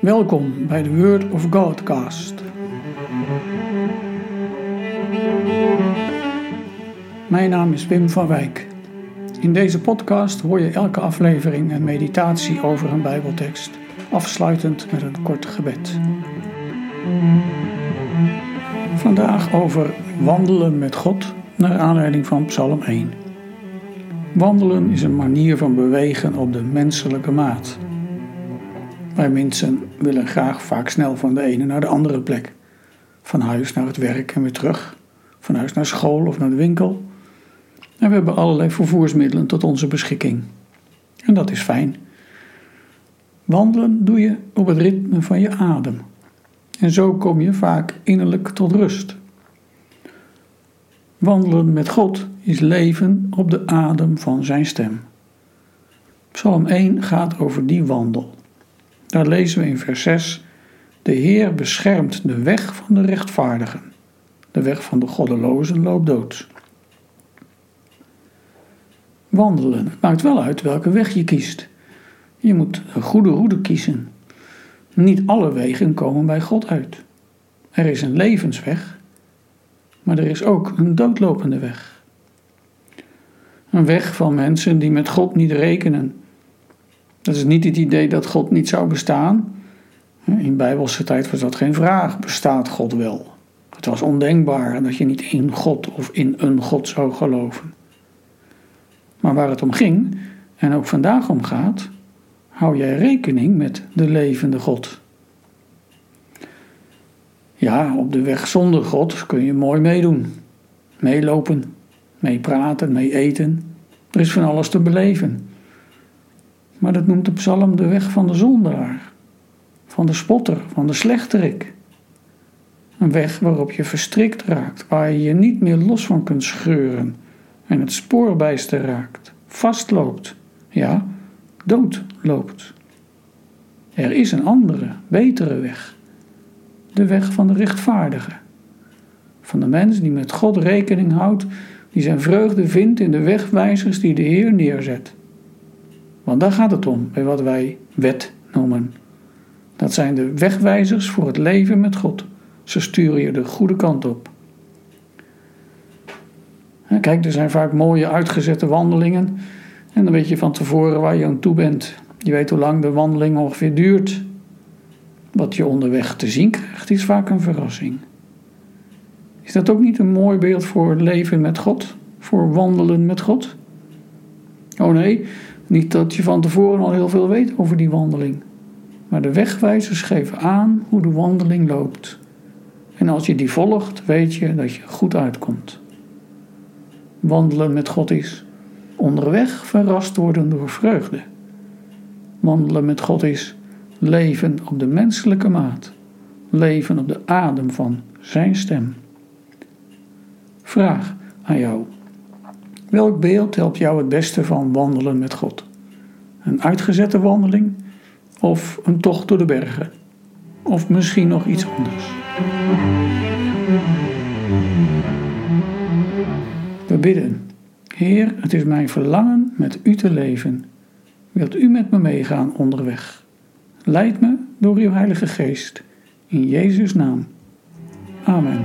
Welkom bij de Word of Godcast. Mijn naam is Wim van Wijk. In deze podcast hoor je elke aflevering een meditatie over een Bijbeltekst, afsluitend met een kort gebed. Vandaag over wandelen met God naar aanleiding van Psalm 1. Wandelen is een manier van bewegen op de menselijke maat. Wij mensen willen graag vaak snel van de ene naar de andere plek. Van huis naar het werk en weer terug. Van huis naar school of naar de winkel. En we hebben allerlei vervoersmiddelen tot onze beschikking. En dat is fijn. Wandelen doe je op het ritme van je adem. En zo kom je vaak innerlijk tot rust. Wandelen met God is leven op de adem van zijn stem. Psalm 1 gaat over die wandel. Daar lezen we in vers 6: De Heer beschermt de weg van de rechtvaardigen. De weg van de goddelozen loopt dood. Wandelen maakt wel uit welke weg je kiest. Je moet een goede route kiezen. Niet alle wegen komen bij God uit. Er is een levensweg, maar er is ook een doodlopende weg. Een weg van mensen die met God niet rekenen dat is niet het idee dat God niet zou bestaan. In bijbelse tijd was dat geen vraag. Bestaat God wel? Het was ondenkbaar dat je niet in God of in een God zou geloven. Maar waar het om ging, en ook vandaag om gaat, hou jij rekening met de levende God. Ja, op de weg zonder God kun je mooi meedoen. Meelopen, meepraten, mee eten. Er is van alles te beleven. Maar dat noemt de psalm de weg van de zondaar, van de spotter, van de slechterik. Een weg waarop je verstrikt raakt, waar je je niet meer los van kunt scheuren en het spoorbijster raakt, vastloopt, ja, doodloopt. Er is een andere, betere weg. De weg van de rechtvaardige. Van de mens die met God rekening houdt, die zijn vreugde vindt in de wegwijzers die de Heer neerzet. Want daar gaat het om bij wat wij wet noemen. Dat zijn de wegwijzers voor het leven met God. Ze sturen je de goede kant op. Kijk, er zijn vaak mooie uitgezette wandelingen. En dan weet je van tevoren waar je aan toe bent. Je weet hoe lang de wandeling ongeveer duurt. Wat je onderweg te zien krijgt, is vaak een verrassing. Is dat ook niet een mooi beeld voor leven met God? Voor wandelen met God? Oh nee, niet dat je van tevoren al heel veel weet over die wandeling, maar de wegwijzers geven aan hoe de wandeling loopt. En als je die volgt, weet je dat je goed uitkomt. Wandelen met God is onderweg verrast worden door vreugde. Wandelen met God is leven op de menselijke maat, leven op de adem van Zijn stem. Vraag aan jou. Welk beeld helpt jou het beste van wandelen met God? Een uitgezette wandeling of een tocht door de bergen? Of misschien nog iets anders? We bidden. Heer, het is mijn verlangen met u te leven. Wilt u met me meegaan onderweg? Leid me door uw Heilige Geest. In Jezus' naam. Amen.